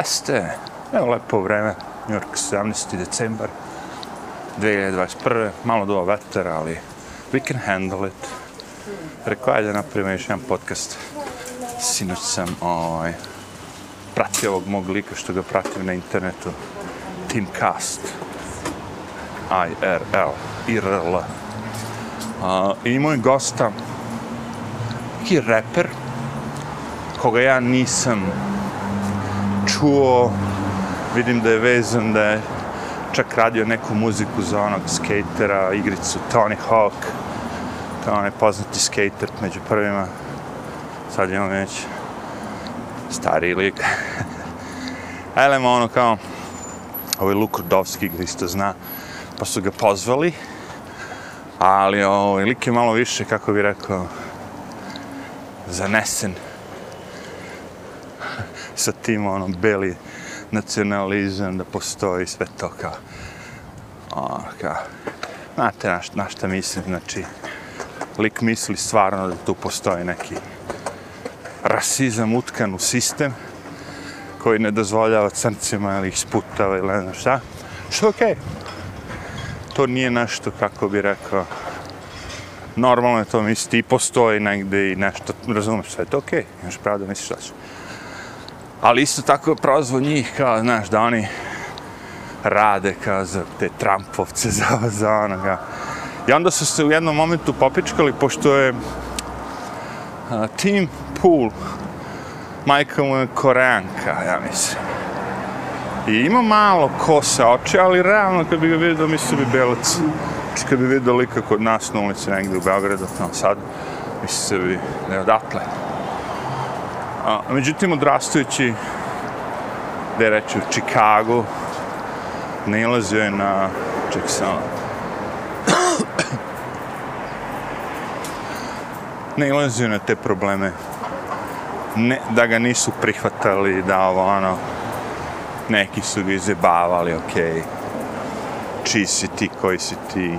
Jeste, evo lepo vreme, New York, 17. decembar 2021. Malo duva veter, ali we can handle it. Rekao, ajde napravimo još jedan podcast. Sinoć sam ovaj, pratio ovog mog lika što ga pratim na internetu. Tim Cast. IRL. IRL. Uh, I moj gosta, neki reper, koga ja nisam čuo, vidim da je vezan, da je čak radio neku muziku za onog skatera, igricu Tony Hawk, kao onaj poznati skater među prvima, sad je on već stariji lik. Elemo ono kao, ovaj Luk Rudovski ga isto zna, pa su ga pozvali, ali ovaj lik je malo više, kako bi rekao, zanesen sa tim ono beli nacionalizam da postoji sve to kao ono kao znate na, na šta mislim znači lik misli stvarno da tu postoji neki rasizam utkan u sistem koji ne dozvoljava crncima ili ih sputava ili ne znam šta što okej okay. to nije nešto kako bi rekao normalno je to misli i postoji negde i nešto razumeš sve je to okej okay. imaš pravo da misliš šta će ali isto tako je prozvo njih kao, znaš, da oni rade kao za te Trumpovce, za, za onoga. I onda su se u jednom momentu popičkali, pošto je a, Tim Pool, majka mu je koreanka, ja mislim. I ima malo kosa oči, ali realno kad bi ga vidio, mislio bi belac. Znači kad bi vidio lika kod nas na ulici negdje u Beogradu, tamo sad, mislio bi da je odatle. A, međutim, odrastujući, da je reći u Čikagu, nalazio je na, ček sam, nalazio na te probleme. Ne, da ga nisu prihvatali, da ovo, ono, neki su ga izjebavali, okej, okay. čiji si ti, koji si ti,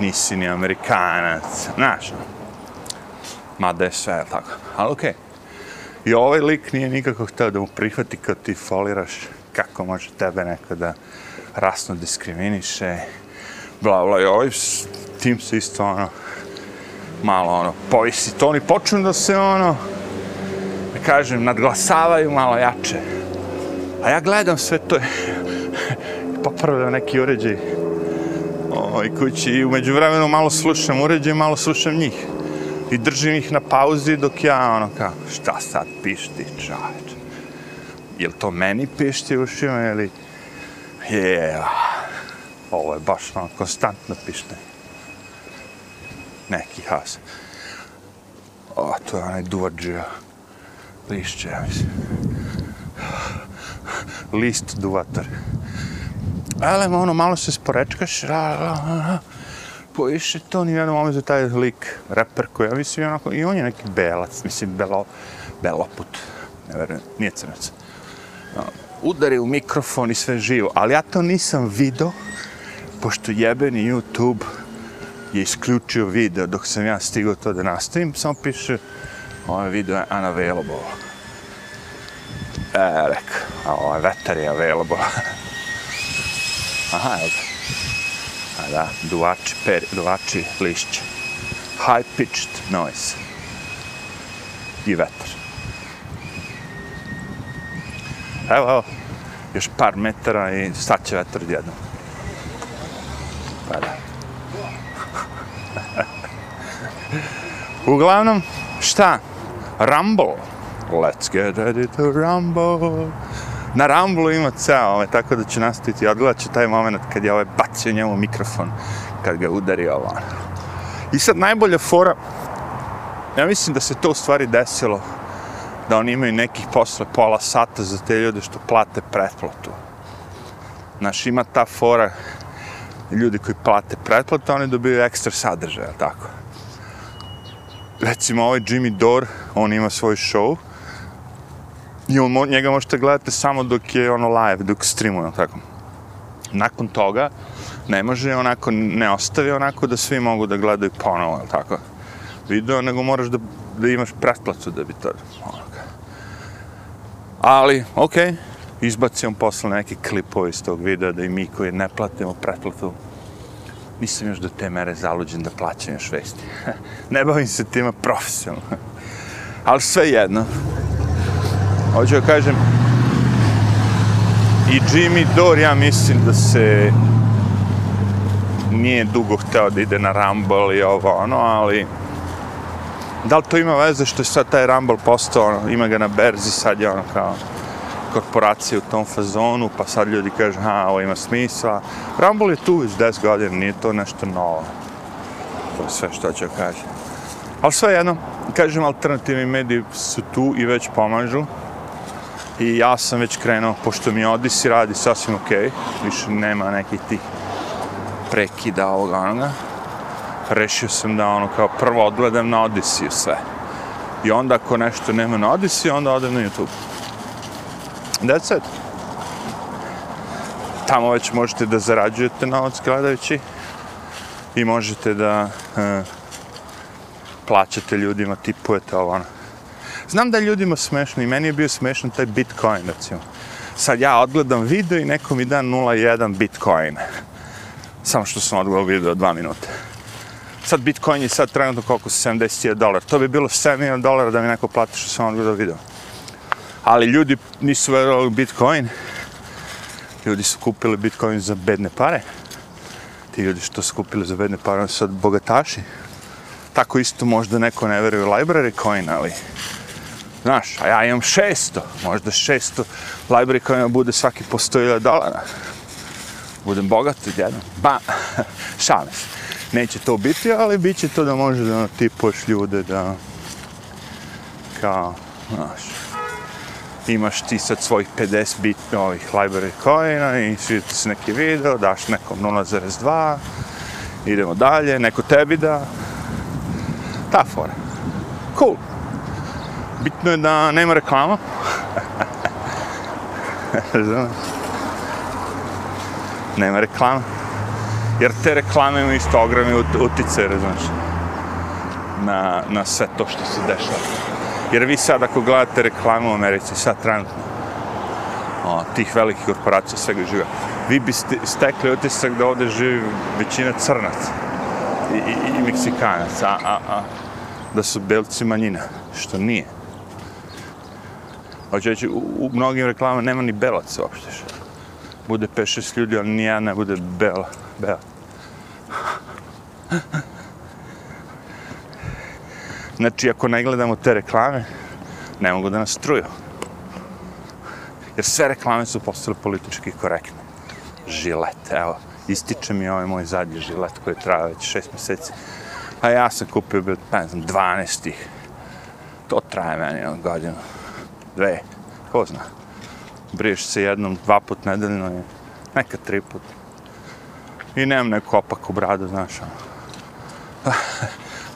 nisi ni Amerikanac, znaš, ono. mada je sve, tako, ali okej. Okay. I ovaj lik nije nikako htio da mu prihvati kad ti foliraš kako može tebe neko da rasno diskriminiše, bla bla. I ovaj tim se isto ono, malo ono, povisi to. Oni počnu da se ono, da kažem, nadglasavaju malo jače. A ja gledam sve to, popravljam neki uređaj ovaj, kući i umeđu vremenu malo slušam uređaj, malo slušam njih i držim ih na pauzi dok ja ono kao, šta sad pišti čaveč? Jel to meni pišti u ušima ili... Je, ovo je baš ono konstantno pište. Neki has. O, to je onaj duvađija. Lišće, ja mislim. List duvatar. Ale, ono, malo se sporečkaš, a. ra, koji je to ni jednom momentu taj lik, reper koji, ja mislim, onako, i on je neki belac, mislim, belo, beloput, ne verujem, nije crnac. Udari u mikrofon i sve živo, ali ja to nisam video, pošto jebeni YouTube je isključio video dok sam ja stigao to da nastavim, samo piše, ovaj video je unavailable. E, rek, a ovaj vetar je available. Aha, evo A da, duvači, per, duvači lišća. High pitched noise. I vetar. Evo, evo, još par metara i sad će vetar odjedno. Pa da. Uglavnom, šta? Rumble. Let's get ready to rumble na Ramblu ima ceo, ovaj, tako da ću nastaviti i odgledat ću taj moment kad je ovaj bacio njemu mikrofon, kad ga udari ovo. I sad najbolja fora, ja mislim da se to u stvari desilo, da oni imaju nekih posle pola sata za te ljude što plate pretplatu. Znaš, ima ta fora, ljudi koji plate pretplatu, oni dobiju ekstra sadržaja, tako. Recimo, ovaj Jimmy Dore, on ima svoj show, I on, njega možete gledati samo dok je ono live, dok streamuje, tako. Nakon toga, ne može onako, ne ostavi onako da svi mogu da gledaju ponovo, tako. Video, nego moraš da, da imaš pretplacu da bi to, onoga. Ali, okej, okay, izbacio posle neki klipove iz tog videa da i mi koji ne platimo pretplatu, nisam još do te mere zaluđen da plaćam još vesti. ne bavim se tima profesionalno. Ali sve jedno. Hoću da kažem, i Jimmy Dore, ja mislim da se nije dugo hteo da ide na Rumble i ovo ono, ali da li to ima veze što je sad taj Rumble postao, ono, ima ga na berzi, sad je ono kao korporacije u tom fazonu, pa sad ljudi kažu, ha, ovo ima smisla. Rumble je tu već 10 godina, nije to nešto novo. To je sve što ću kažem. Ali sve jedno, kažem, alternativni mediji su tu i već pomažu. I ja sam već krenuo, pošto mi Odisi radi sasvim okej, okay, više nema nekih tih prekida ovoga onoga, rešio sam da ono kao prvo odgledam na Odisiju sve. I onda ako nešto nema na Odisiju, onda odem na YouTube. That's it. Tamo već možete da zarađujete novac gledajući i možete da uh, plaćate ljudima, tipujete ovo ono. Znam da je ljudima smešno i meni je bio smešan taj Bitcoin, recimo. Sad ja odgledam video i neko mi da 0,1 Bitcoin. Samo što sam odgledao video dva minuta. Sad Bitcoin je sad trenutno koliko 70.000 dolara. To bi bilo 7.000 dolara da mi neko plati što sam odgledao video. Ali ljudi nisu verovali u Bitcoin. Ljudi su kupili Bitcoin za bedne pare. Ti ljudi što su kupili za bedne pare, oni su sad bogataši. Tako isto možda neko ne veruje u library coin, ali Znaš, a ja imam 600, možda 600 library koja bude svaki po 100.000 dolara. Budem bogat odjedno. Ba, šalim se. Neće to biti, ali bit će to da može da ono, tipuješ ljude da kao, znaš, imaš ti sad svojih 50 bit ovih library coina i svidite se neki video, daš nekom 0.2, idemo dalje, neko tebi da, ta fora. Cool. Bitno je da nema reklama. nema reklama. Jer te reklame imaju isto ogromni utice, znaš, na, na sve to što se dešava. Jer vi sad ako gledate reklamu u Americi, sad trenutno, o, tih velikih korporacija svega živa, vi biste stekli utisak da ovde živi većina crnaca i, i, i meksikanaca, a, a, a da su belci manjina, što nije. Hoće reći, u, u mnogim reklamama nema ni belac uopšte. Bude 5-6 ljudi, ali nijedan ne bude bela. bela. Znači, ako ne gledamo te reklame, ne mogu da nas struju. Jer sve reklame su postale politički korektne. Žilet, evo, ističe mi ovaj moj zadnji žilet koji traja već šest mjeseci. A ja sam kupio, ne znam, 12 To traje meni godinu dve, ko zna. Briješ se jednom, dva put nedeljno i neka tri put. I nemam neku opaku bradu, znaš. Ono.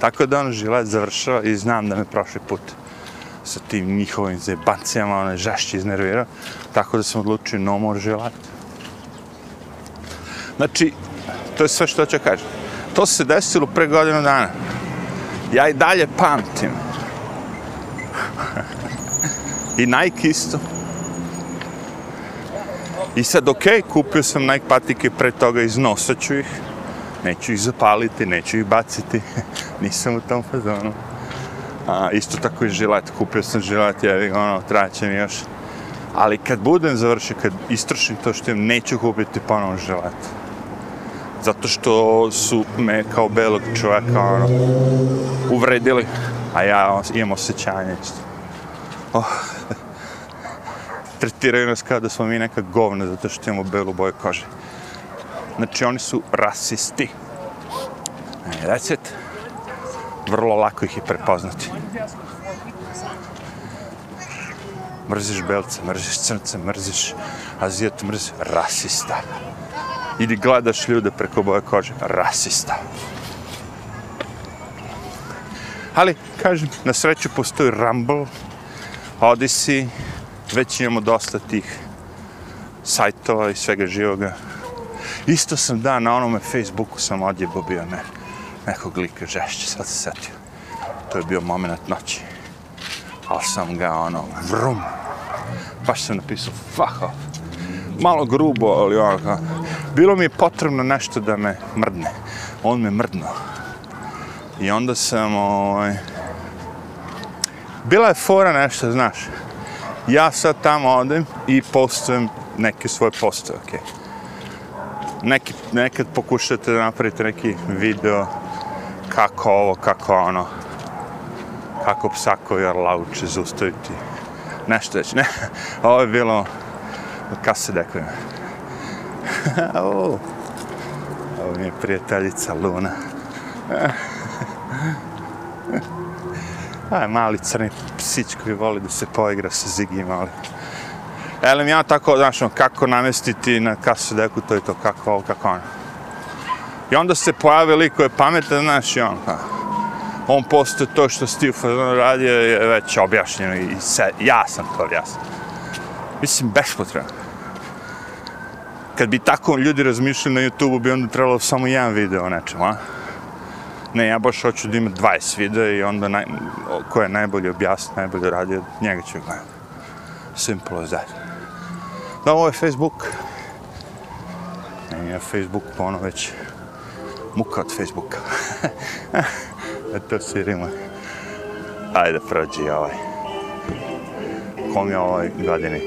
Tako da on žilet završava i znam da me prošli put sa tim njihovim zebancijama, ono je žešće iznervirao. Tako da sam odlučio no more žilet. Znači, to je sve što ću kažem. To se desilo pre godinu dana. Ja i dalje pamtim. I Nike isto. I sad, ok, kupio sam Nike patike pre toga, iznosat ću ih. Neću ih zapaliti, neću ih baciti. Nisam u tom fazonu. A, isto tako i žilet. Kupio sam žilet, ja ono, traće mi još. Ali kad budem završio, kad istrošim to što imam, neću kupiti ponovno žilet. Zato što su me kao belog čovjeka ono, uvredili. A ja imam osjećanje isto. Oh tretiraju nas kao da smo mi neka govna zato što imamo belu boju kože. Znači, oni su rasisti. E, That's it. Vrlo lako ih je prepoznati. Mrziš belce, mrziš crnce, mrziš azijat, mrziš rasista. Ili gledaš ljude preko boje kože, rasista. Ali, kažem, na sreću postoji Rumble, Odyssey, već imamo dosta tih sajtova i svega živoga. Isto sam da, na onome Facebooku sam odjebo bio ne, nekog lika žešće, sad se setio. To je bio moment noći. Ali sam ga ono, vrum, baš sam napisao, fuck off. Malo grubo, ali ono, bilo mi je potrebno nešto da me mrdne. On me mrdno. I onda sam, ovaj, bila je fora nešto, znaš. Ja sad tamo odem i postavim neke svoje postoje, okej. Okay. Neki, nekad pokušate da napravite neki video kako ovo, kako ono, kako psakovi arlauče zaustaviti. Nešto već, ne, ovo je bilo od kase dekojima. ovo mi je prijateljica Luna. Aj, mali crni psić koji voli da se poigra sa Zigim, ali... Elem, ja tako, znaš, ono, kako namestiti na kasu deku, to je to, kako ovo, kako ono. I onda se pojave lik koji je pametan, znaš, i on, pa... on postoje to što Steve Fazon radio je već objašnjeno i se, ja sam to objasnio. Mislim, bespotrebno. Kad bi tako ljudi razmišljali na YouTube-u, bi onda trebalo samo jedan video o nečemu, a? Ne, ja baš hoću da ima 20 videa i onda naj, ko je najbolje objasnio, najbolje radio, njega ću gledati. Simple as that. Da, ovo je Facebook. Ne, ja Facebook, pa ono već muka od Facebooka. E to si rima. Ajde, prođi ovaj. Kom je ovaj godini?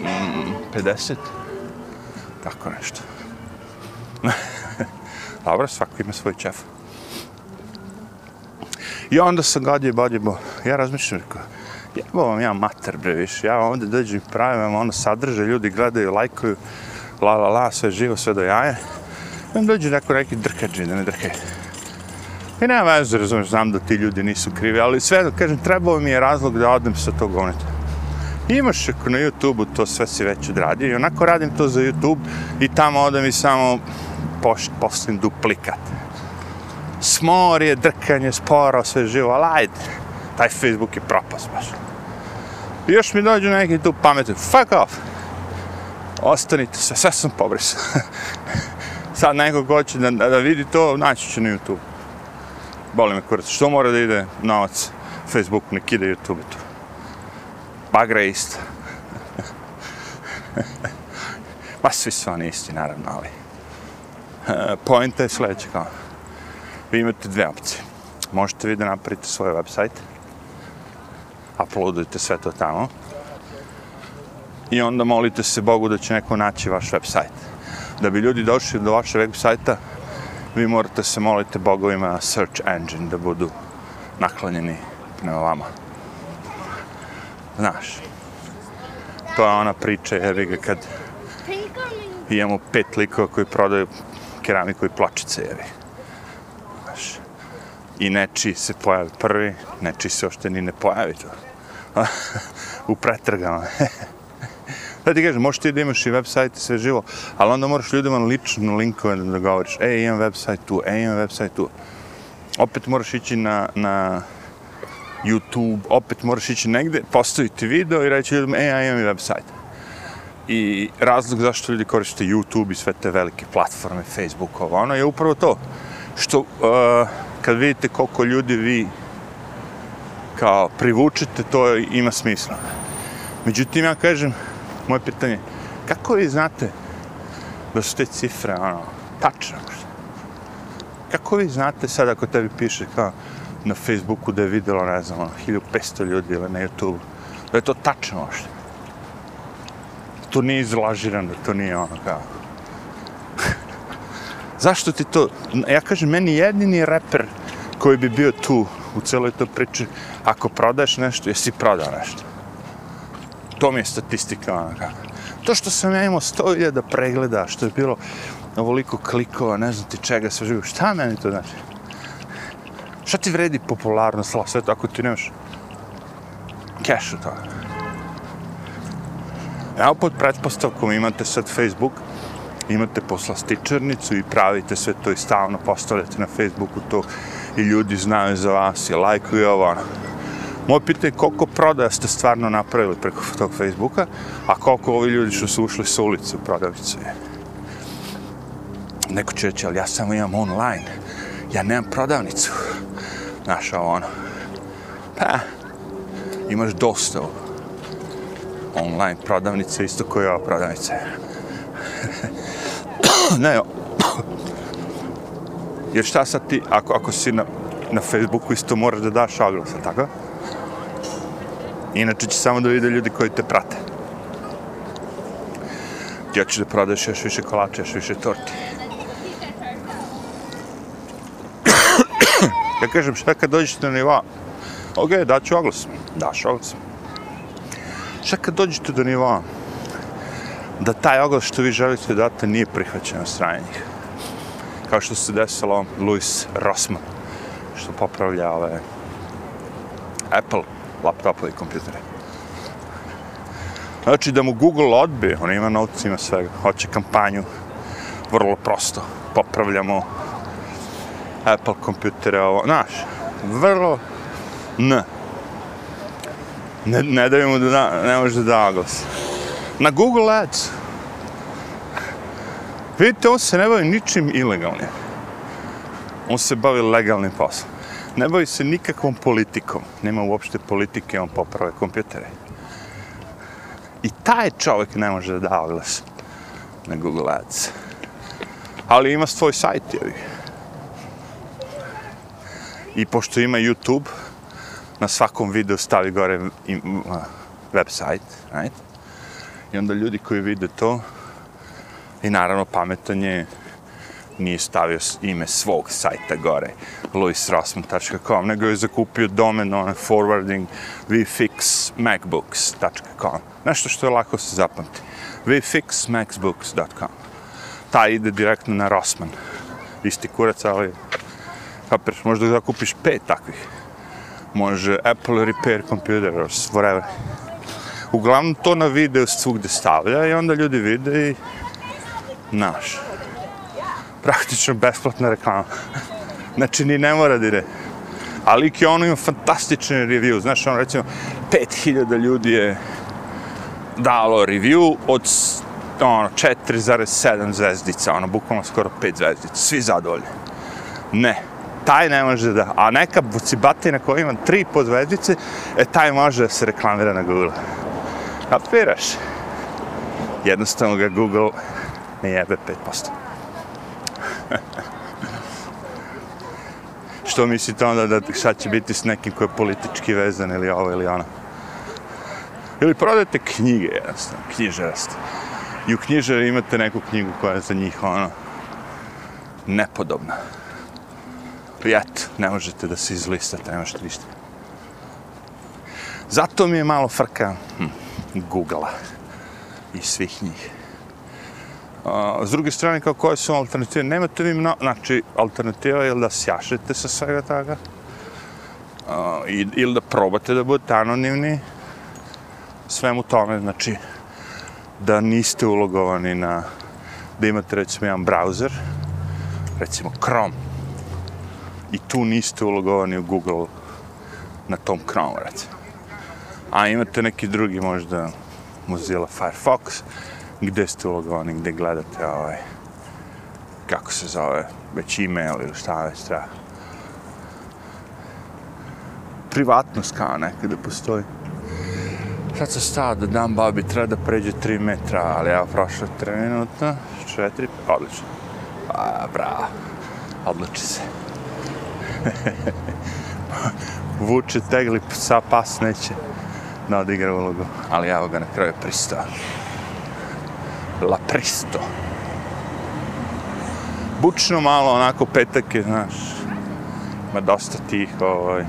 Mm, 50? Tako nešto. Dobro, svako ima svoj čef. I onda sam gađe i ja razmišljam, rekao, jebo vam ja mater, bre, više, ja ovdje dođem i pravim, ono, sadrže, ljudi gledaju, lajkuju, la, la, la, sve živo, sve do jaja. I onda dođe neko neki drkađi, da ne drkaju. I nema veze, razumiješ, znam da ti ljudi nisu krivi, ali sve, kažem, trebao mi je razlog da odem sa tog goneta. Imaš ako na YouTube-u to sve si već odradio i onako radim to za YouTube i tamo odem i samo postavim duplikat. Smor je, drkanje, sporo, sve živo, ali ajde, taj Facebook je propast baš. I još mi dođu neki tu pametni, fuck off, ostanite se, sve sam pobrisao. Sad neko ko će da, da vidi to, naći će na YouTube. Boli me kurac, što mora da ide novac Facebooku, nek ide YouTube tu. Bagra je isto. Ma svi su oni isti, naravno, ali... Pojenta je sljedeća kao. Vi imate dve opcije. Možete vi da napravite svoj website, uploadujete sve to tamo, i onda molite se Bogu da će neko naći vaš website. Da bi ljudi došli do vašeg websajta, vi morate se moliti bogovima search engine da budu naklanjeni prema vama. Znaš, to je ona priča, jevi ga, kad imamo pet likova koji prodaju keramiku i pločice, jevi. Znaš, i neči se pojavi prvi, neči se ošte ni ne pojavi to. u pretrgama. Da pa ti kažem, možeš ti da imaš i website i sve živo, ali onda moraš ljudima lično linkove da govoriš, e, imam website tu, e, imam website tu. Opet moraš ići na, na YouTube, opet moraš ići negde, postaviti video i reći ljudima, e, ja imam i website. I razlog zašto ljudi koriste YouTube i sve te velike platforme, Facebook, ovo, ono je upravo to. Što, uh, kad vidite koliko ljudi vi kao privučete, to ima smisla. Međutim, ja kažem, moje pitanje, kako vi znate da su te cifre, ono, tačne? Kako vi znate sad ako tebi piše kao na Facebooku da je videlo, ne znam, ono, 1500 ljudi ili na YouTube, da je to tačno možda? To nije izlažirano, to nije ono kao... Zašto ti to... Ja kažem, meni jedini reper koji bi bio tu u celoj toj priči, ako prodaš nešto, jesi prodao nešto to mi je statistika, ono kako. To što sam ja imao 100.000 pregleda, što je bilo ovoliko klikova, ne znam ti čega sve živo, šta meni to znači? Šta ti vredi popularnost, sve to, ako ti nemaš cash u toga? Evo pod pretpostavkom imate sad Facebook, imate poslastičarnicu i pravite sve to i stalno postavljate na Facebooku to i ljudi znaju za vas i lajkuju ovo, ono. Moje pitanje je koliko prodaja ste stvarno napravili preko tog Facebooka, a koliko ovi ljudi što su ušli sa ulice u prodavnicu je. Neko će reći, ali ja samo imam online, ja nemam prodavnicu. Znaš, ovo ono. Pa, imaš dostavu. Online prodavnice, isto kao i ova prodavnica. ne, jer šta sad ti, ako, ako si na, na Facebooku, isto moraš da daš oglas, tako? Inače će samo da vide ljudi koji te prate. Ja ću da prodaješ još više kolača, još više torti. ja kažem, šta kad dođeš na nivo? Ok, daću oglas. Daš oglas. Čak kad dođete do nivoa? Da taj oglas što vi želite da date nije prihvaćen od strane njih. Kao što se desilo Louis Rossman, što popravlja ove Apple laptopove i kompjutere. Znači da mu Google odbije, on ima novci, ima svega, hoće kampanju, vrlo prosto, popravljamo Apple kompjutere, ovo, znaš, vrlo, ne. Ne, ne daju mu da, da ne može da da glas. Na Google Ads, vidite, on se ne bavi ničim ilegalnim. On se bavi legalnim poslom. Ne bavi se nikakvom politikom. Nema uopšte politike, on poprave kompjutere. I taj čovjek ne može da da oglas na Google Ads. Ali ima svoj sajt, jevi. I pošto ima YouTube, na svakom videu stavi gore im, website, right? I onda ljudi koji vide to, i naravno pametan je, nije stavio ime svog sajta gore, louisrossman.com, nego je zakupio domen on forwarding vfixmacbooks.com. Nešto što je lako se zapamti. vfixmacbooks.com. Ta ide direktno na Rossman. Isti kurac, ali kapiraš, možda zakupiš pet takvih. Može Apple Repair Computer, whatever. Uglavnom to na video svugde stavlja i onda ljudi vide i naš praktično besplatna reklama. Znači, ni ne mora da ide. Ali ki ono ima fantastične review. Znaš, ono, recimo, 5000 ljudi je dalo review od ono, 4,7 zvezdica, ono, bukvalno skoro 5 zvezdica. Svi zadovoljni. Ne, taj ne može da, a neka bucibatina koja ima 3 pozvezdice, e, taj može da se reklamira na Google. Kapiraš? Jednostavno ga Google ne jebe 5%. Što mislite onda da šta će biti s nekim koji je politički vezan ili ovo ili ono? Ili prodajete knjige, jednostavno, knjižarast. I u knjižari imate neku knjigu koja je za njih, ono, nepodobna prijat, ne možete da se izlistate, ne možete ništa. Zato mi je malo frka hm, Google-a i svih njih. A, s druge strane, kao koje su alternative? Nemate vi mno... Znači, alternativa je da sjašete sa svega toga. A, ili da probate da budete anonimni svemu tome. Znači, da niste ulogovani na... Da imate, recimo, jedan browser, recimo Chrome. I tu niste ulogovani u Google na tom Chrome, recimo. A imate neki drugi, možda Mozilla Firefox, gde ste ulogovani, gde gledate ovaj, kako se zove, već e-mail ili šta već treba. Privatnost kao nekada postoji. Sad sam stao da dam babi, treba da pređe 3 metra, ali ja prošlo 3 minuta, 4, odlično. A, bravo, odliči se. Vuče tegli psa, pas neće da odigra ulogu, ali ja ga na kraju pristao. La Presto. Bučno malo, onako petak je, znaš. Ima dosta tih, ovaj...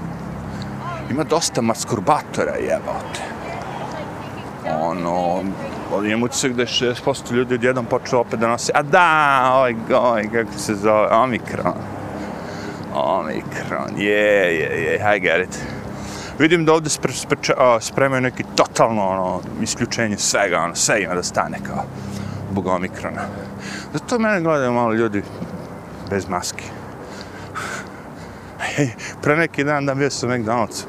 Ima dosta maskurbatora, jebote. Ono, imam utisak da je 60% ljudi odjednom počeo opet da nosi, a da, ovaj, ovaj, kako se zove, Omikron. Omikron, je, je, je, I get it. Vidim da ovdje spre, spre, spremaju neki totalno, ono, isključenje svega, ono, sve ima da stane kao zbog omikrona. Zato mene gledaju malo ljudi bez maske. Hej, pre neki dan da bio sam McDonald's.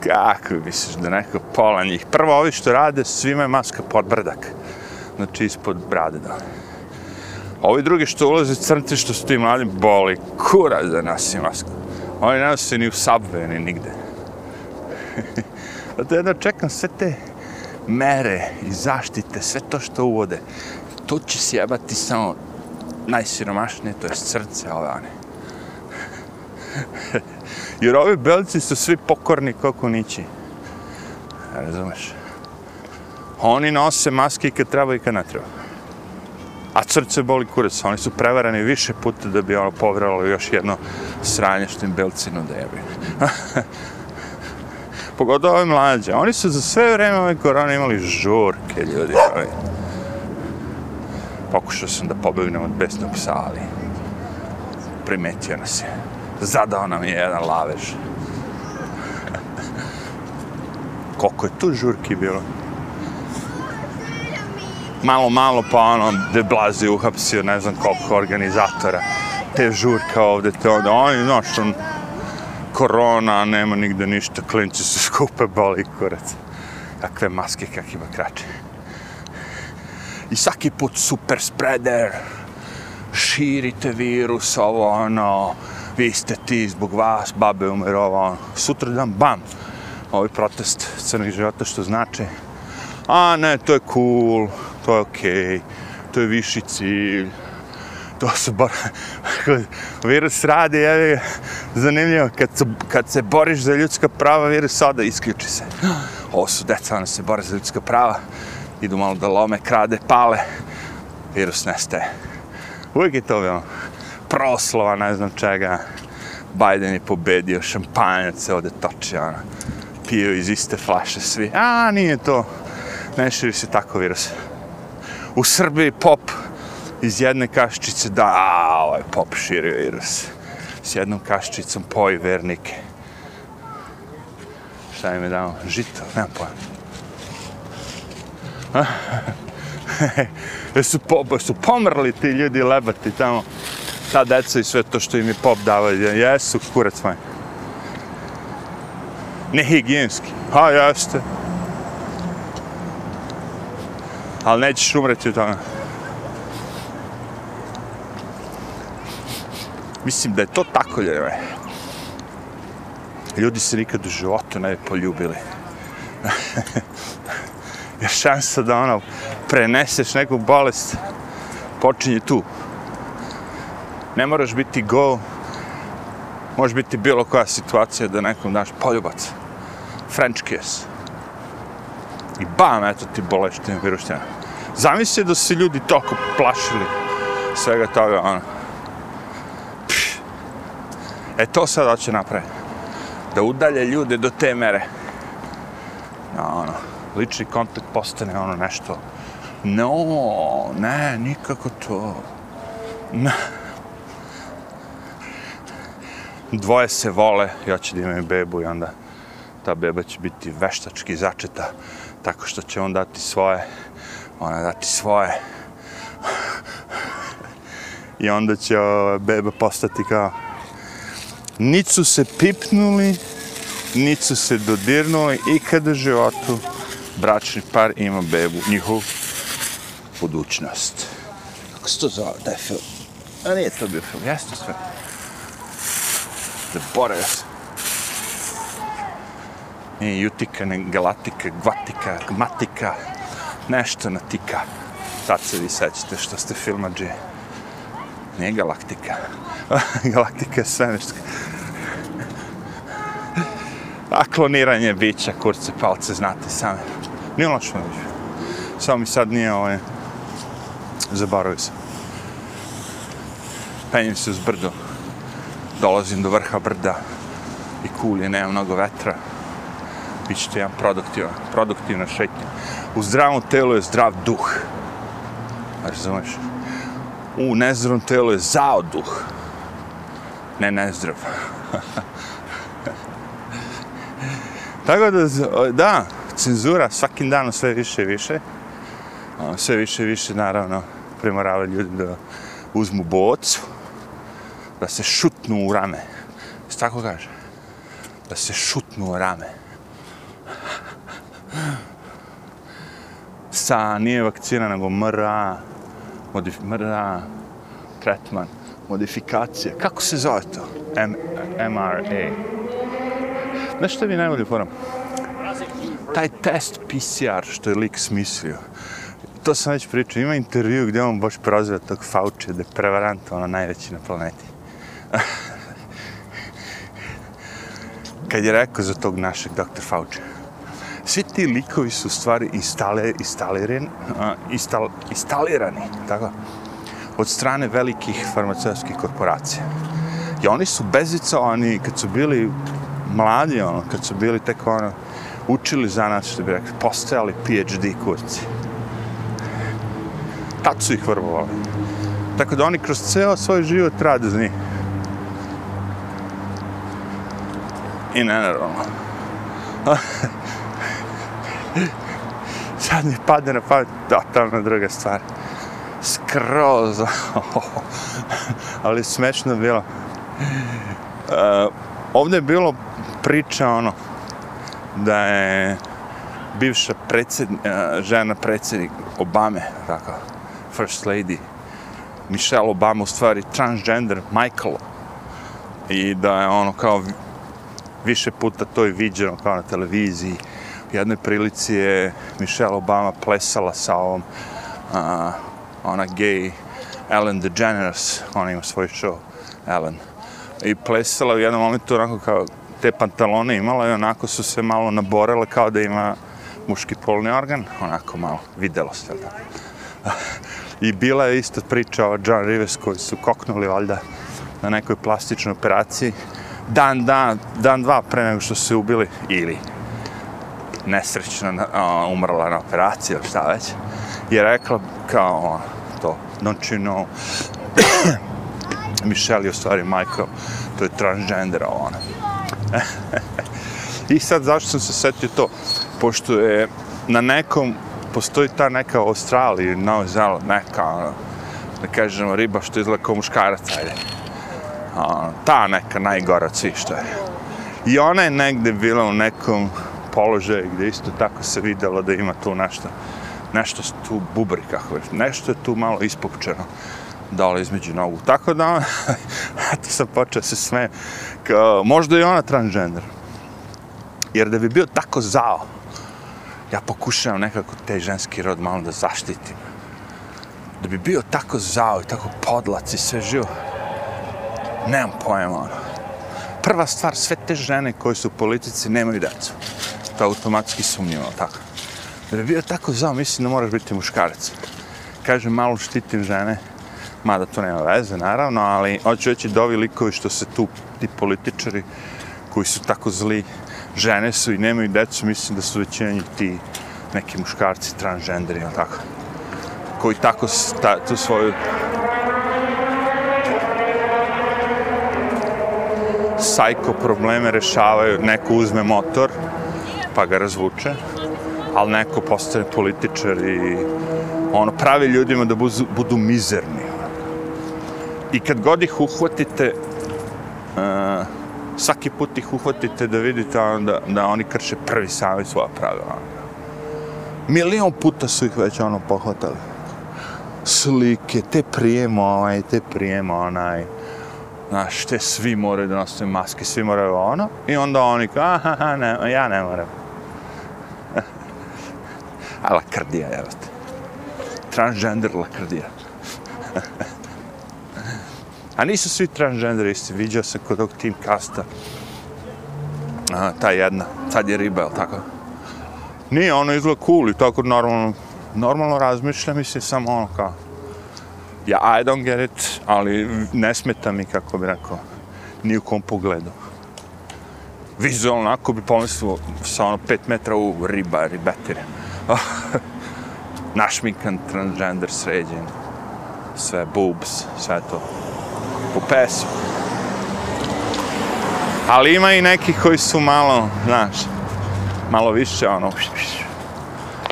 Kako misliš da neko pola njih? Prvo ovi što rade, svima je maska pod brdak. Znači ispod brade da. Ovi drugi što ulaze crnci što su ti mladi, boli kura za nas i masku. Oni ne nose ni u subway, ni nigde. Zato jedno čekam sve te mere i zaštite, sve to što uvode. To će se jebati samo najsiromašnije, to je srce ove one. Jer ovi belci su svi pokorni kako nići. Razumeš? Oni nose maske kad treba i kad ne treba. A srce boli kurac, oni su prevarani više puta da bi ono povralo još jedno sranje što im belcinu debi. Pogotovo ove mlađe. Oni su za sve vreme ove korone imali žurke, ljudi. Ovi. Pokušao sam da pobegnem od besnog psa, ali primetio nas je. Zadao nam je jedan lavež. Koliko je tu žurki bilo? Malo, malo, pa ono, de Blazi uhapsio, ne znam koliko organizatora. Te žurka ovde, te ovde. Oni, znaš, on, korona, nema nigde ništa, klinci se skupe, boli kurac. Kakve maske, kakve krače. I svaki put super spreader, širite virus, ovo, ono, vi ste ti, zbog vas, babe umiru, ovo, ono. Sutra dan, bam, ovaj protest crnih života, što znači, a ne, to je cool, to je okej, okay, to je viši cilj, to su bar... virus radi, je zanimljivo, kad, su, kad se boriš za ljudska prava, virus sada isključi se. Ovo su deca, one se bore za ljudska prava, idu malo da lome, krade, pale, virus nestaje. Uvijek je to bilo proslova, ne znam čega. Biden je pobedio, šampanjac se ovde toči, ono. Pio iz iste flaše svi. A, nije to. Ne širi se tako virus. U Srbiji pop iz jedne kaščice, da, a, ovaj pop širi virus. S jednom kaščicom poji vernike. Šta im je dao? Žito, nema pojma. jesu, po, jesu pomrli ti ljudi lebati tamo, ta deca i sve to što im je pop davao, jesu, kurac moj. Nehigijenski, A, jeste. Ali nećeš umreti od toga. Mislim da je to tako, ljeve. Ljudi se nikad u životu ne bi poljubili. Jer šansa da ono preneseš neku bolest počinje tu. Ne moraš biti go, može biti bilo koja situacija da nekom daš poljubac. French kiss. I bam, eto ti boleština viruština. Ono. Zamisli da se ljudi toliko plašili svega toga, ono. Pš. E to sad hoće napraviti. Da udalje ljude do te mere. No, ono, lični kontakt postane ono nešto. No, ne, nikako to. Ne. Dvoje se vole, ja ću da imam bebu i onda ta beba će biti veštački začeta tako što će on dati svoje, ona dati svoje. I onda će beba postati kao niti su se pipnuli, niti su se dodirnuli ikada u životu bračni par ima bebu, njihov budućnost. Kako se to zove, da film? A nije to bio film, jeste sve. Zaboravio sam. Nije Jutika, ne Galatika, Gvatika, Gmatika, nešto na tika. Sad se vi sećate što ste filmađe. Nije Galaktika. Galaktika je svemirska. A kloniranje bića, kurce, palce, znate sami. Nije lošo biće. Samo mi sad nije ovaj... Zaboravio sam. Penjem se uz brdo. Dolazim do vrha brda. I kulje, nema mnogo vetra bit ćete jedan produktivan, produktivna šetnja. U zdravom telu je zdrav duh. Razumeš? U nezdravom telu je zao duh. Ne nezdrav. Tako da, da, cenzura svakim danom sve više i više. Sve više i više, naravno, primorava ljudi da uzmu bocu, da se šutnu u rame. Tako kaže? Da se šutnu u rame. Sa, nije vakcina, nego MRA, modif, MRA, tretman, modifikacija. Kako se zove to? M, MRA. Znaš što mi najbolje forum? taj test PCR što je lik smislio, to sam već pričao, ima intervju gdje on baš prozve tog Fauci, da je prevarant, ono, najveći na planeti. Kad je rekao za tog našeg dr. Fauci, svi ti likovi su stvari instale, instalirani, instal, instalirani, tako, od strane velikih farmaceutskih korporacija. I oni su bezica, oni kad su bili mladi, ono, kad su bili tek ono, učili za nas, što bi rekli, postajali PhD kurci. Tad su ih vrbovali. Tako da oni kroz ceo svoj život rade za njih. I nenaravno. Sad mi padne na pamet totalno druga stvar. Skroz. Ali smešno bilo. Uh, ovdje je bilo priča ono da je bivša predsjed, uh, žena predsjednik Obame, tako, first lady, Michelle Obama u stvari transgender Michael i da je ono kao više puta to je viđeno kao na televiziji. Jednoj prilici je Michelle Obama plesala sa ovom a, ona gay Ellen DeGeneres, ona ima svoj show, Ellen. I plesala u jednom momentu onako kao te pantalone imala i onako su se malo naborele kao da ima muški polni organ, onako malo, videlo se, da. I bila je isto priča o John Rivers koji su koknuli valjda na nekoj plastičnoj operaciji dan, dan, dan, dva pre nego što su se ubili ili nesrećno umrla na operaciji ili šta već je rekla kao ono, to don't you know Michelle je u stvari Michael to je transgender ona i sad zašto sam se setio to pošto je na nekom postoji ta neka Australija, Novi Zeland, neka, ono, da kažemo, riba što izgleda kao muškarac, ajde. Ono, ta neka najgora od svih što je. I ona je negde bila u nekom položaju gdje isto tako se videlo da ima tu nešto, nešto tu bubri, kako već, nešto je tu malo ispupčeno dole između nogu. Tako da, eto sam počeo se sme, kao, možda je ona transgender. Jer da bi bio tako zao, ja pokušavam nekako taj ženski rod malo da zaštitim. Da bi bio tako zao i tako podlac i sve živo. Nemam pojma, ono. Prva stvar, sve te žene koje su u politici nemaju decu. To automatski sumnjivo, tako. Da bi bio tako zao, mislim da moraš biti muškarac. Kažem, malo štitim žene, mada to nema veze, naravno, ali hoću reći da ovi likovi što se tu, ti političari, koji su tako zli, žene su i nemaju decu, mislim da su većini ti neki muškarci, transgenderi, ili tako, koji tako sta, tu svoju sajko probleme rešavaju, neko uzme motor, pa ga razvuče, ali neko postane političar i ono, pravi ljudima da budu, budu mizerni. I kad god ih uhvatite, uh, svaki put ih uhvatite da vidite da, da oni krše prvi sami svoja pravila. Milion puta su ih već ono pohvatali. Slike, te prijemo ovaj, te prijemo onaj. Znaš, te svi moraju da nosaju maske, svi moraju ono. I onda oni kao, aha, ne, ja ne moram. A lakrdija, evo te. Transgender lakrdija. A nisu svi transgenderi isti, viđao sam kod tog team casta. A, ta jedna, sad je riba, tako? Nije, ono izgleda cool i tako normalno, normalno razmišlja, mislim, samo ono kao, ja, I don't get it, ali ne smeta mi, kako bi rekao, ni u kom pogledu. Vizualno, ako bi pomislio sa ono 5 metra u riba, ribetire. Našminkan, transgender, sređen, sve boobs, sve to po pesu. Ali ima i neki koji su malo, znaš, malo više, ono,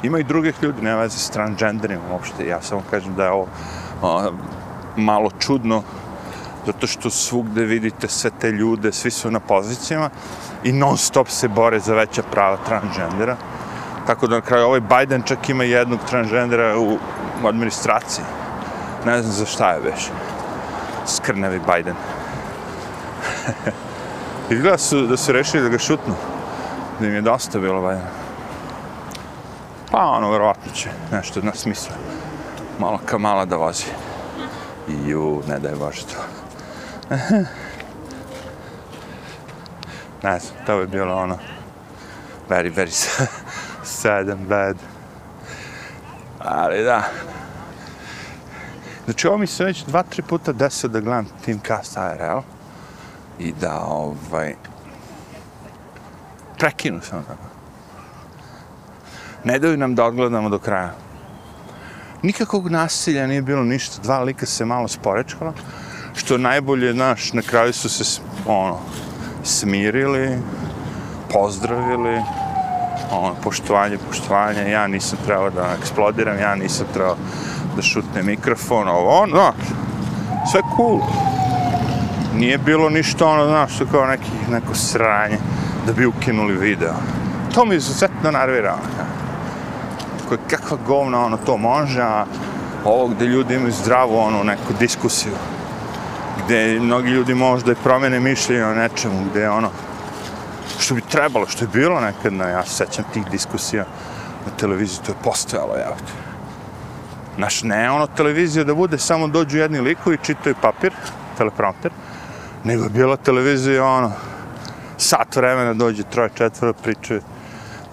ima i drugih ljudi, nema veze s transgenderima uopšte. Ja samo kažem da je ovo o, malo čudno, zato što svugde vidite sve te ljude, svi su na pozicijama i non stop se bore za veća prava transgendera. Tako da na kraju ovaj Biden čak ima jednog transgendera u, u administraciji. Ne znam za šta je već skrnevi Biden. Izgleda su da su rešili da ga šutnu. Da im je dosta bilo Biden. Pa ono, verovatno će nešto na smislu. Malo kamala da vozi. Ju, ne daj Bože to. ne znam, to bi bilo ono very, very sad and bad. Ali da. Znači ovo mi se već dva, tri puta desio da gledam Team Cast ARL i da ovaj prekinu sam tako. Ne daju nam da odgledamo do kraja. Nikakvog nasilja nije bilo ništa, dva lika se malo sporečkala, što najbolje, znaš, na kraju su se, ono, smirili, pozdravili, ono, poštovanje, poštovanje, ja nisam trebao da eksplodiram, ja nisam trebao da šutne mikrofon, ovo, ono, znaš, sve cool. Nije bilo ništa, ono, znaš, kao neki, neko sranje, da bi ukinuli video. To mi izuzetno nervira, ono, Koje, kakva govna, ono, to može, a ovo gde ljudi imaju zdravu, ono, neku diskusiju, gde mnogi ljudi možda i promene mišljenje o nečemu, gde, ono, što bi trebalo, što je bilo nekad, na, ja se sećam tih diskusija na televiziji, to je postojalo, evo te. Naš, ne ono televizija da bude, samo dođu jedni likovi, čitaju papir, teleprompter, nego je bila televizija, ono, sat vremena dođe troje, četvora, pričaju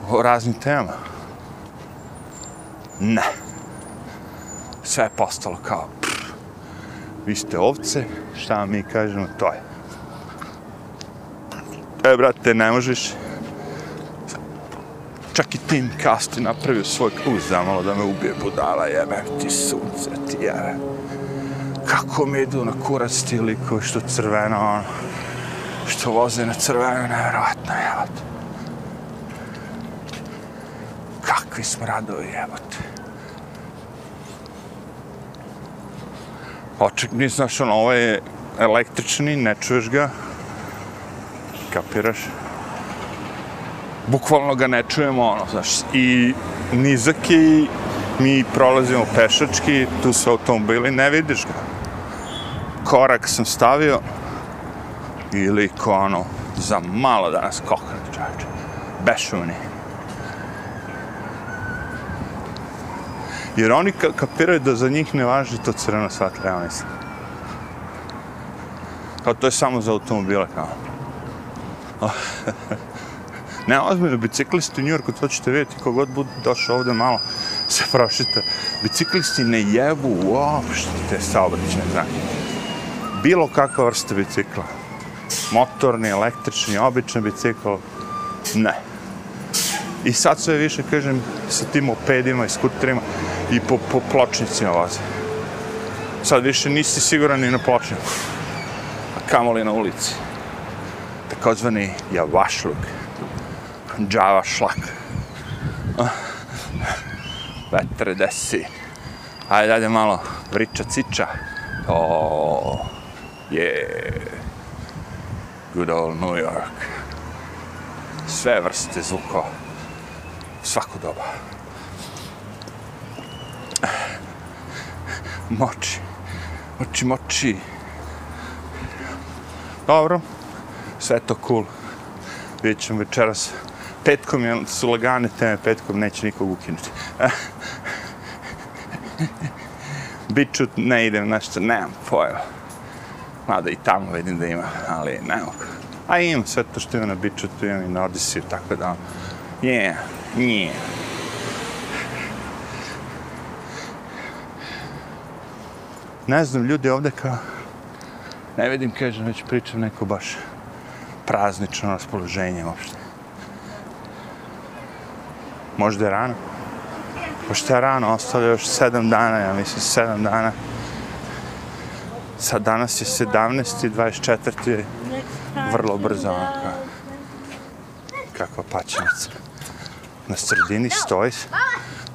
o raznim temama. Ne. Sve je postalo kao, pff, vi ste ovce, šta vam mi kažemo, to je. E, brate, ne možeš. Čak i Tim Kasti napravio svoj kluz za malo da me ubije budala, jebe ti sunce, ti jebe. Kako mi idu na kurac ti likovi što crveno, ono, što voze na crveno, nevjerovatno, jebate. Kakvi smo radovi, jebate. Oček, nisam znaš, ono, ovo je električni, ne čuješ ga, kapiraš? Bukvalno ga ne čujemo, ono, znaš, i nizak je mi prolazimo pešački, tu su automobili, ne vidiš ga. Korak sam stavio, ili ko, ono, za malo danas nas čovječe. Bešuni. Jer oni kapiraju da za njih ne važi to crveno svatle, ja mislim. Kao to je samo za automobile, kao. ne, ozbiljno, biciklisti u Njurku, to ćete vidjeti, kogod bude došao ovde malo, se prošita. Biciklisti ne jebu uopšte te saobraćene znake. Bilo kakva vrsta bicikla. Motorni, električni, običan bicikl, ne. I sad sve više, kažem, sa tim opedima i skuterima i po, po pločnicima voze. Sad više nisi siguran ni na pločniku. A kamoli na ulici takozvani javašluk, džava šlak. Vetre desi. Ajde, dalje malo vriča ciča. O, je. Good old New York. Sve vrste zvuko. Svako doba. Moči. Moči, moči. Dobro sve to cool. Vidjet ćemo večeras. Petkom je, su lagane teme, petkom neće nikog ukinuti. Biću ne idem, nešto, nemam pojma. Mada i tamo vidim da ima, ali ne mogu. A imam sve to što ima na Biću, tu imam i na Odisiju, tako da, yeah, yeah. Ne znam, ljudi ovde kao, ne vidim, kažem, već pričam neko baš praznično raspoloženje uopšte. Možda je rano. Pošto je rano, ostalo još sedam dana, ja mislim, sedam dana. Sad danas je 17. 24. vrlo brzo, onaka. Kakva pačnica. Na sredini stoji,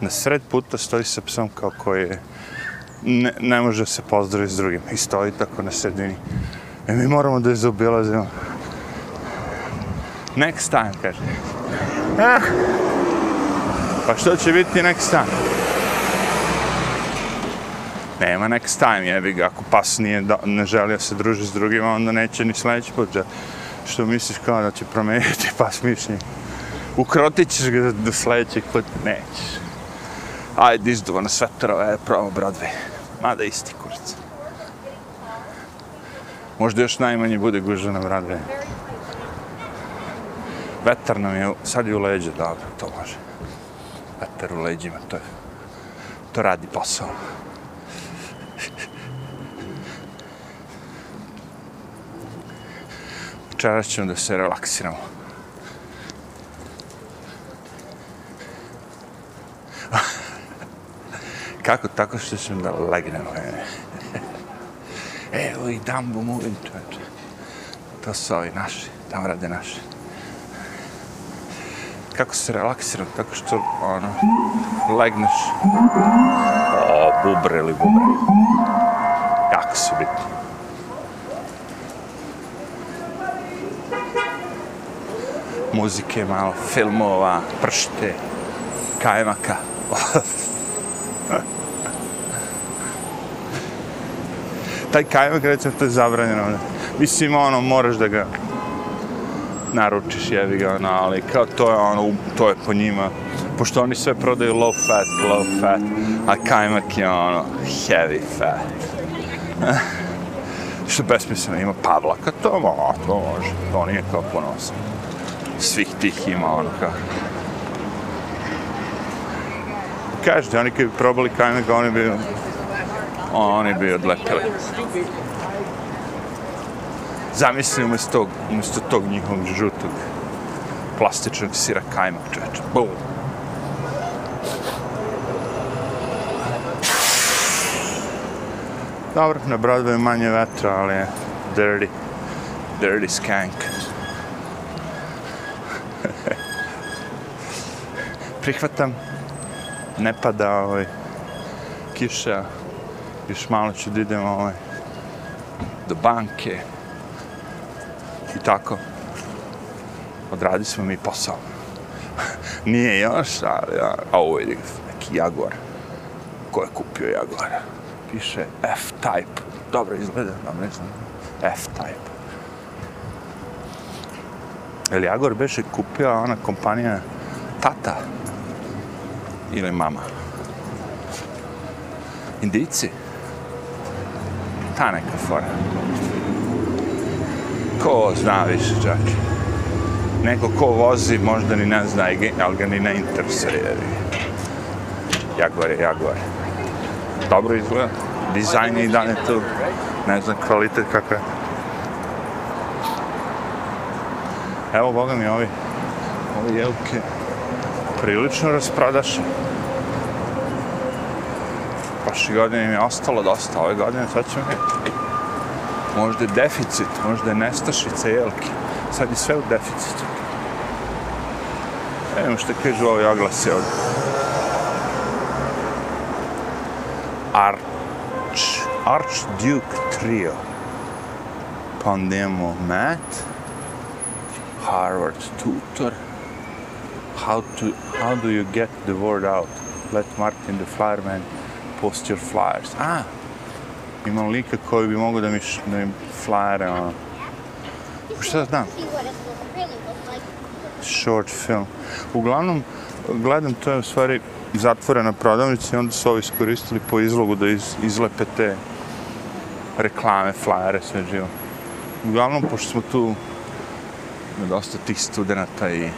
na sred puta stoji sa psom kao koji je, ne, ne može se pozdraviti s drugim. I stoji tako na sredini. I mi moramo da je zaobilazimo. Next time, kaže. Ah. Pa što će biti next time? Nema next time, jebi ga. Ako pas nije da, ne želi da se druži s drugima, onda neće ni sledeći put. Što misliš kao da će promeniti pas mišljenje? Ukrotit ćeš ga do sledećeg put? Nećeš. Ajde, izduva na svetrove, ajde, probamo Broadway. Mada isti kurac. Možda još najmanje bude gužva na Broadway. Vetar nam je, sad je u leđe, dobro, to može. Vetar u leđima, to je, to radi posao. Večeras ćemo da se relaksiramo. Kako? Tako što ćemo da legnemo. E. Evo i Dumbo moving čoveče. To su ovi naši, tamo rade naši. Kako se relaksiram? Tako što, ono, legneš. O, bubre ili bubre. Jako su bitni. Muzike malo, filmova, pršte, kajmaka. taj kajmak, recimo, to je zabranjeno. Mislim, ono, moraš da ga naručiš, jevi ga, ono, ali kao to je ono, to je po njima, pošto oni sve prodaju low fat, low fat, a kajmak je ono, heavy fat. Što besmisleno, ima pavlaka, to, mo, to može, to nije kao ponosno. Svih tih ima ono kao. Kažete, oni koji bi probali kajmak, oni bi oni bi odlepili. Zamisli umjesto tog, umjesto tog njihovog žutog plastičnog sira kajmak, čoveče. Bum! Dobro, na Broadway je manje vetra, ali je dirty, dirty skank. Prihvatam, ne pada ovaj, kiša, još malo ću da idem ovaj, do banke i tako. Odradili smo mi posao. Nije još, ali ja, a ovo je neki Jaguar. Ko je kupio Jaguar? Piše F-Type. Dobro izgleda, nam ne znam. F-Type. Jel Jaguar beše kupila ona kompanija tata ili mama? Indici? ta neka fora. Ko zna više čak. Neko ko vozi možda ni ne zna, ali ga ni ne interesuje. Jaguar je Jaguar. Dobro izgleda. Dizajn je i dalje tu. Ne znam kvalitet kakav je. Evo, boga mi, ovi, ovi jelke prilično rasprodaše prošle godine im je ostalo dosta, ove godine sad ćemo vidjeti. Možda je deficit, možda je nestašica jelke. Sad je sve u deficitu. Evo što kažu ovi oglasi ovdje. Arch, Archduke Trio. Pa onda imamo Matt, Harvard Tutor, how, to, how do you get the word out? Let Martin the fireman post your flyers. Ah, imam lika koji bi mogo da mi, da mi flyere, ono. Šta znam? Short film. Uglavnom, gledam, to je u stvari zatvorena prodavnica i onda su ovi iskoristili po izlogu da iz, izlepe te reklame, flyere, sve živo. Uglavnom, pošto smo tu na dosta tih studenta i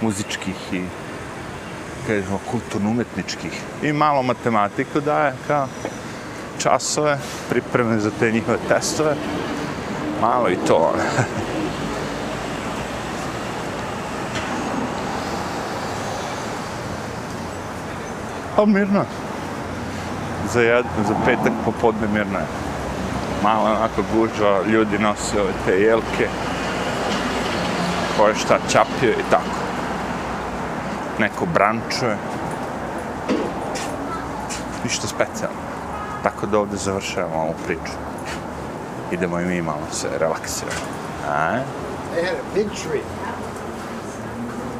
muzičkih i kažemo, kulturno-umetničkih. I malo matematiku daje kao časove, pripreme za te njihove testove. Malo i to. Ono. Pa mirno. Za, jed, za petak popodne mirno je. Malo onako gužva, ljudi nose ove te jelke. Koje šta čapio i tako neko brančuje. Ništa specijalno. Tako da ovdje završavamo ovu priču. Idemo i mi malo se relaksirati. A? They had a big tree.